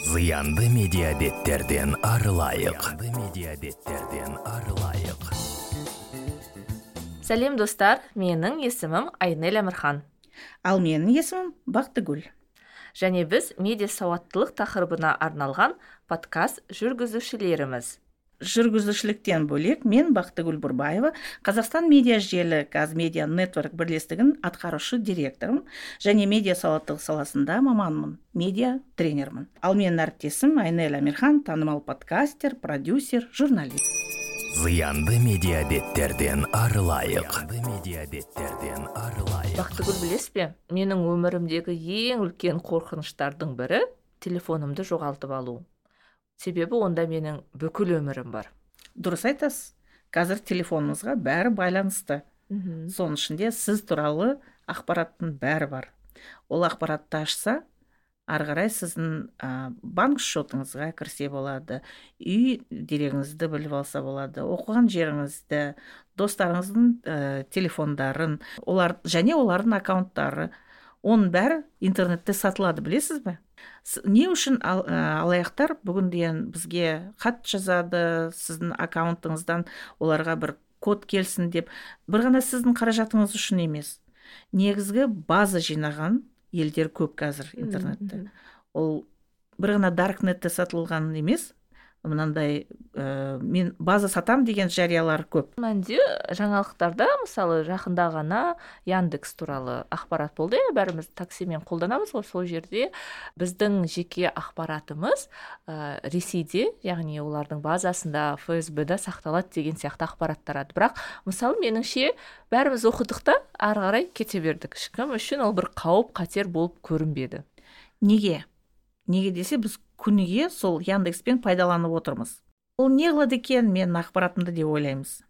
зиянды медиабеттерден арылайық. Зиянды медиабеттерден арылайық. Сәлем достар. Менің есімім айнель әмірхан. Ал менің есімім бақтыгүл. Және біз медиа сауаттылық тақырыбына арналған подкаст жүргізушілеріміз. Жүргізушіліктен бөлек мен бақтыгүл бұрбаева қазақстан медиа желі қазмедиа нетворк бірлестігінің атқарушы директорымын және медиа сауаттылық саласында маманмын медиа тренермін. Ал менің әріптесім айнель амирхан танымал подкастер продюсер журналист. Зиянды медиабеттерден арылайық. Зиянды медиабеттерден арылайық. Бақтыгүл білесіз бе менің өмірімдегі ең үлкен қорқыныштардың бірі телефонымды жоғалтып алу. Себебі онда менің бүкіл өмірім бар. Дұрыс айтасыз. Қазір телефонымызға бәрі байланысты. Мхм соның ішінде сіз туралы ақпараттың бәрі бар. Ол ақпаратты ашса ары қарай сіздің ә, банк счетыңызға кірсе болады үй дерегіңізді біліп алса болады оқыған жеріңізді достарыңыздың ә, телефондарын олар және олардың аккаунттары. Оның бәрі интернетте сатылады білесіз бе не үшін ал, ә, алаяқтар бүгінден бізге хат жазады сіздің аккаунтыңыздан оларға бір код келсін деп. Бір ғана сіздің қаражатыңыз үшін емес. Негізгі база жинаған елдер көп қазір интернетте. ол бір ғана даркнетте сатылған емес мынандай ә, мен база сатам деген жариялар көп. Мәнінде жаңалықтарда мысалы жақында ғана яндекс туралы ақпарат болды иә бәріміз таксимен қолданамыз ғой сол жерде. Біздің жеке ақпаратымыз ә, ресейде яғни олардың базасында фсб да сақталады деген сияқты ақпарат тарады бірақ мысалы меніңше бәріміз оқыдық та ары қарай кете бердік. Ешкім үшін ол бір қауіп қатер болып көрінбеді. Неге? Неге десе біз күніге сол яндекспен пайдаланып отырмыз. Ол не қылады екен менің ақпаратымды деп ойлаймыз.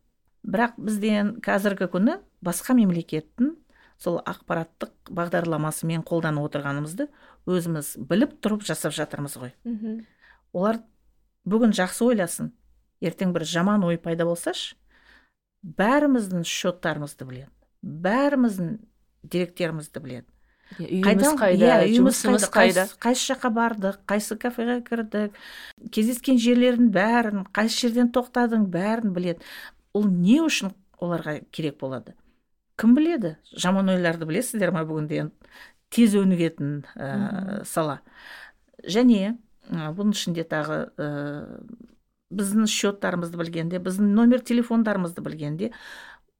Бірақ бізден қазіргі күні басқа мемлекеттің сол ақпараттық бағдарламасымен қолданып отырғанымызды өзіміз біліп тұрып жасап жатырмыз ғой. Олар бүгін жақсы ойласын. Ертең бір жаман ой пайда болсашы бәріміздің счеттарымызды біледі бәріміздің деректерімізді біледі. Үйіміз қайда? иә, үйіміз жұмысымыз қайда? Қайсы, жаққа бардық? Қайсы кафеге кірдік? Кездескен жерлердің бәрін қайсы жерден тоқтадың бәрін біледі. Ол не үшін оларға керек болады? Кім біледі? Жаман ойларды білесіздер ма бүгінде тез өнігетін ә, сала. Және ә, бұның ішінде тағы ә, біздің счеттарымызды білгенде біздің номер телефондарымызды білгенде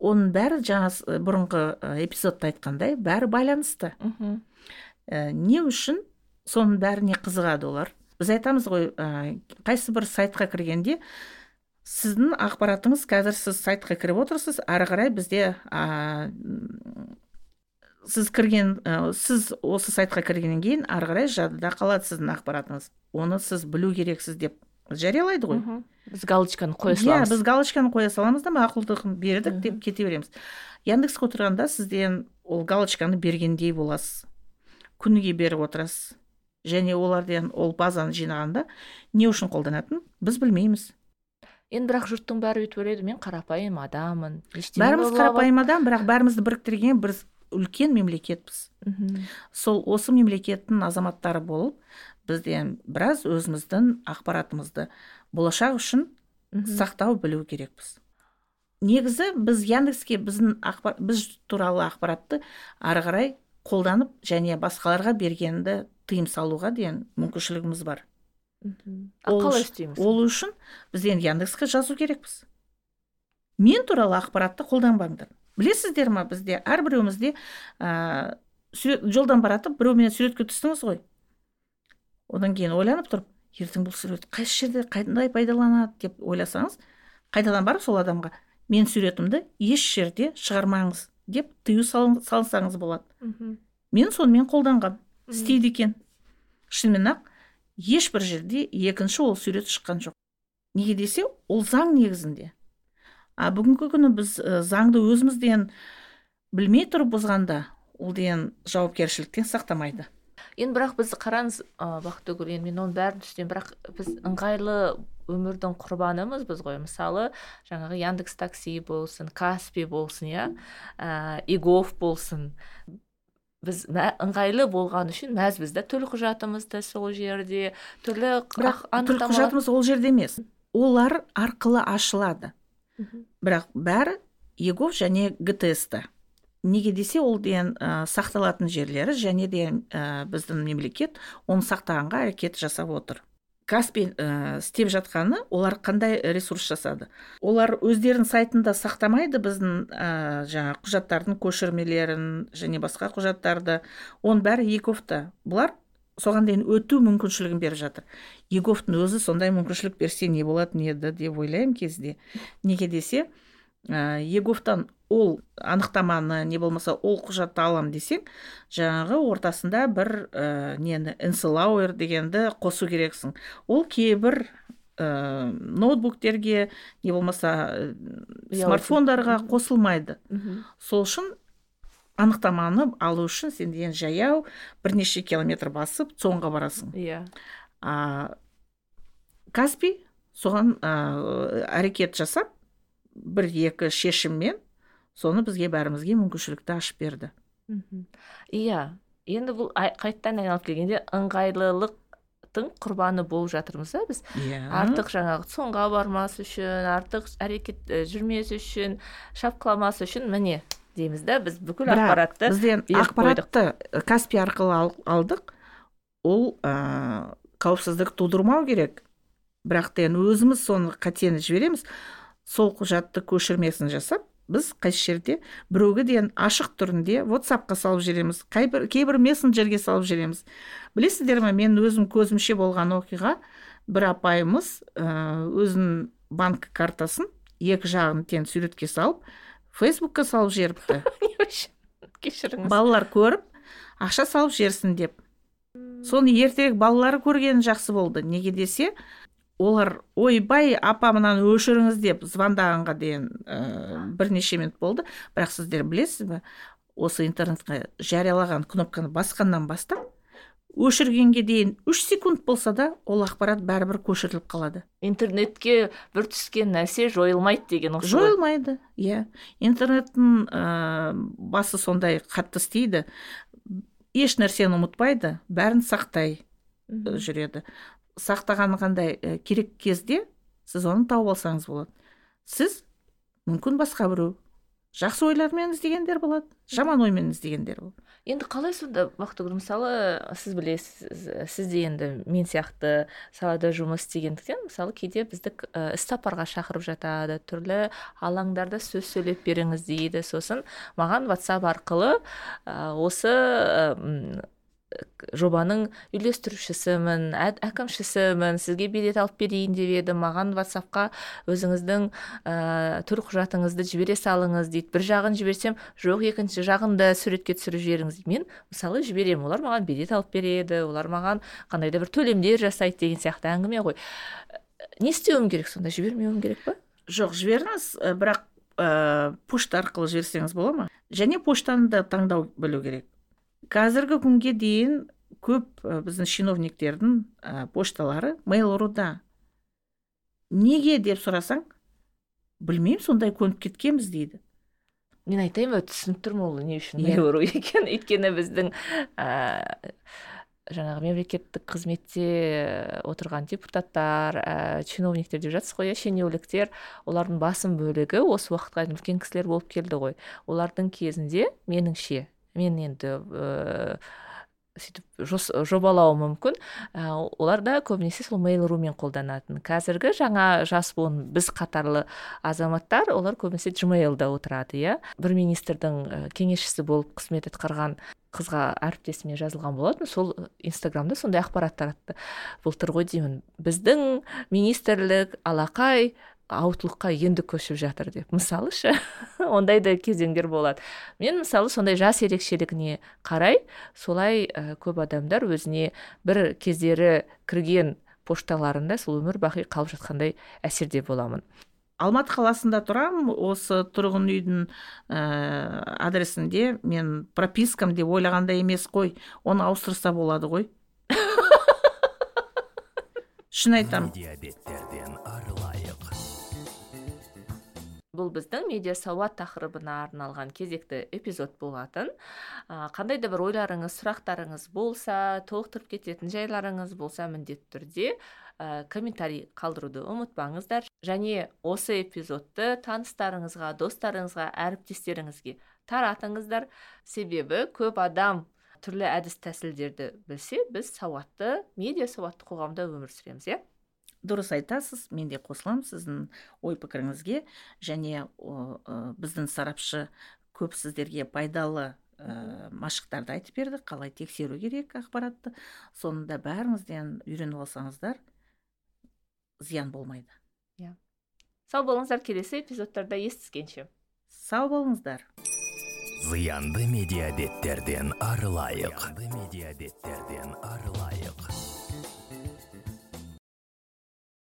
оның бәрі жаңа бұрынғы эпизодта айтқандай бәрі байланысты. Мхм ә, не үшін соның бәріне қызығады олар? Біз айтамыз ғой ә, қайсы бір сайтқа кіргенде сіздің ақпаратыңыз қазір сіз сайтқа кіріп отырсыз ары қарай бізде ә, сіз кірген ә, сіз осы сайтқа кіргеннен кейін ары қарай жадыда қалады сіздің ақпаратыңыз. Оны сіз білу керексіз деп жариялайды ғой. Біз галочканы қоя иә саламыз. біз галочканы қоя саламыз да мақұлдығын бердік деп кете береміз. Яндекске отырғанда сізден ол галочканы бергендей боласыз. Күніге беріп отырасыз. Және олардан ол базаны жинағанда не үшін қолданатынын біз білмейміз. Енді бірақ жұрттың бәрі өйтіп ойлайды мен қарапайым адаммын бәріміз қарапайым адам бірақ бәрімізді біріктірген біз үлкен мемлекетпіз. Мгм. сол осы мемлекеттің азаматтары болып бізден біраз өзіміздің ақпаратымызды болашақ үшін сақтау білу керекпіз. Негізі біз яндекске біздің ақпар, біз туралы ақпаратты ары қарай қолданып және басқаларға бергенді тыйым салуға деген мүмкіншілігіміз бар. Қалай істейміз? ол үшін біз енді яндекске жазу керекпіз. Мен туралы ақпаратты қолданбаңдар. Білесіздер ма бізде? Әрбіреуімізде ә, сурет, жолдан баратып біреумен суретке түстіңіз ғой. Одан кейін ойланып тұрып ертең бұл сурет қайсы жерде қандай пайдаланады деп ойласаңыз қайтадан барып сол адамға мен суретімді еш жерде шығармаңыз деп тыю сал- салсаңыз болады. Мгм. мен сонымен қолданғам Мгм. істейді екен. Шынымен ақ ешбір жерде екінші ол сурет шыққан жоқ. Неге десе ол заң негізінде. А бүгінгі күні біз ә, заңды өзімізден білмей тұрып бұзғанда ол деген жауапкершіліктен сақтамайды. Енді бірақ біз қараңыз ә, бақтыгүл енді мен оның бәрін түсінемін. Бірақ біз ыңғайлы өмірдің құрбанымызбыз ғой. Мысалы жаңағы яндекс такси болсын каспи болсын иә ә, игов болсын. Біз ыңғайлы болған үшін мәзбіз да төлқұжатымыз да сол жерде түрлі бірақ төлқұжатымыз ол жерде емес. Олар арқылы ашылады. Бірақ бәрі егов және гтс та неге десе ол деген ә, сақталатын жерлері және де ә, біздің мемлекет оны сақтағанға әрекет жасап отыр. Каспи ә, істеп жатқаны олар қандай ресурс жасады? Олар өздерінің сайтында сақтамайды біздің ә, жаңа құжаттардың көшірмелерін және басқа құжаттарды. Оның бәрі ековта бұлар соған дейін өту мүмкіншілігін беріп жатыр. Еговтың өзі сондай мүмкіншілік берсе не болатын еді деп ойлаймын кезде. Неге десе ә, еговтан ол анықтаманы не болмаса ол құжатты алам десең жаңағы ортасында бір ә, нені энселауэр дегенді қосу керексің. Ол кейбір ә, ноутбуктерге не болмаса ә, смартфондарға қосылмайды. Сол үшін анықтаманы алу үшін сен деген жаяу бірнеше километр басып соңға барасың. Иә. А каспи соған ә, әрекет жасап бір екі шешіммен соны бізге бәрімізге мүмкіншілікті ашып берді. Иә. Енді бұл ай- қайтадан айналып келгенде ыңғайлылықтың құрбаны болып жатырмыз да біз. Иә. Артық жаңағы соңға бармас үшін артық әрекет жүрмес үшін шапқыламас үшін міне дейміз да. Біз бүкіл ақпаратты беріп ақпаратты каспи арқылы ал- алдық. Ол ә, қауіпсіздік тудырмау керек. Бірақ та енді өзіміз соны қатені жібереміз. Сол құжатты көшірмесін жасап біз қайсы жерде біреуге дейін ашық түрінде ватсапқа салып жібереміз кейбір, кейбір мессенджерге салып жібереміз білесіздер ме мен өзім көзімше болған оқиға бір апайымыз өзінің банк картасын екі жағын тең суретке салып фейсбукқа салып жіберіпті кешіріңіз. Балалар көріп ақша салып жіберсін деп. Соны ертерек балалары көргені жақсы болды. Неге десе олар ойбай апа мынаны өшіріңіз деп звондағанға дейін ә, бірнеше минут болды. Бірақ сіздер білесіз бе осы интернетке жариялаған кнопканы басқаннан бастап өшіргенге дейін үш секунд болса да ол ақпарат бәрібір көшіріліп қалады. Интернетке бір түскен нәрсе жойылмайды деген осы жойылмайды иә. Интернеттің ә, басы сондай қатты істейді. Еш нәрсені ұмытпайды бәрін сақтай Мгм. жүреді. Сақтағаны қандай ә, керек кезде сіз оны тауып алсаңыз болады. Сіз мүмкін басқа біреу жақсы ойлармен іздегендер болады жаман оймен іздегендер болады. Енді қалай сонда бақтыгүл мысалы сіз білесіз сіз де енді мен сияқты салада жұмыс істегендіктен мысалы кейде бізді ә, іс сапарға шақырып жатады түрлі алаңдарда сөз сөйлеп беріңіз дейді сосын маған ватсап арқылы ә, осы ә, жобаның үйлестірушісімін әкімшісімін сізге билет алып берейін деп едім маған ватсапқа өзіңіздің ә, төлқұжатыңызды жібере салыңыз дейді. бір жағын жіберсем жоқ екінші жағын да суретке түсіріп жіберіңіз дейді. мен мысалы жіберемін олар маған билет алып береді олар маған қандай да бір төлемдер жасайды деген сияқты әңгіме ғой. Не істеуім керек? Сонда жібермеуім керек па? Жоқ жіберіңіз бірақ ә, почта арқылы жіберсеңіз бола ма? Және поштаны да таңдау білу керек. Қазіргі күнге дейін көп ә, біздің чиновниктердің ә, пошталары mail.ru-да неге деп сұрасаң білмеймін сондай көніп кеткенбіз дейді. Мен айтайын ба түсініп тұрмын ол не үшін Иә. Mail.ru екенін. Өйткені біздің ә, жаңағы мемлекеттік қызметте отырған депутаттар ә, чиновниктер деп жатсыз ғой иә шенеуніктер олардың басым бөлігі осы уақытқа дейін үлкен кісілер болып келді ғой. Олардың кезінде меніңше мен енді ә, сөйтіп жобалауым мүмкін. Ә, олар да көбінесе сол mail.ru-мен қолданатын. Қазіргі жаңа жас буын біз қатарлы азаматтар олар көбінесе gmail-да отырады иә. Бір министрдің кеңесшісі болып қызмет атқарған қызға әріптесіме жазылған болатын. Сол инстаграмда сондай ақпарат таратты. Былтыр ғой деймін. Біздің министрлік алақай аутлыққа енді көшіп жатыр деп. Мысалы ше ондай да кезеңдер болады. Мен мысалы сондай жас ерекшелігіне қарай солай ә, көп адамдар өзіне бір кездері кірген пошталарында сол өмір бақи қалып жатқандай әсерде боламын. Алматы қаласында тұрамын. Осы тұрғын үйдің ә, адресінде мен пропискам деп ойлағанда емес қой. Оны ауыстырса болады ғой. Шын айтамын. Бұл біздің медиа сауат тақырыбына арналған кезекті эпизод болатын. Қандай да бір ойларыңыз сұрақтарыңыз болса толықтырып кететін жайларыңыз болса міндетті түрде ә, комментарий қалдыруды ұмытпаңыздар. Және осы эпизодты таныстарыңызға достарыңызға әріптестеріңізге таратыңыздар. Себебі көп адам түрлі әдіс тәсілдерді білсе біз сауатты медиа сауатты қоғамда өмір сүреміз иә? Дұрыс айтасыз мен де қосыламын сіздің ой пікіріңізге. Және біздің сарапшы көп сіздерге пайдалы ә, машықтарды айтып берді қалай тексеру керек ақпаратты. Соны бәріңізден үйреніп алсаңыздар зиян болмайды. Иә. Сау болыңыздар келесі эпизодтарда естіскенше. Сау болыңыздар. Зиянды медиа арылайық. Зиянды медиа арылайық.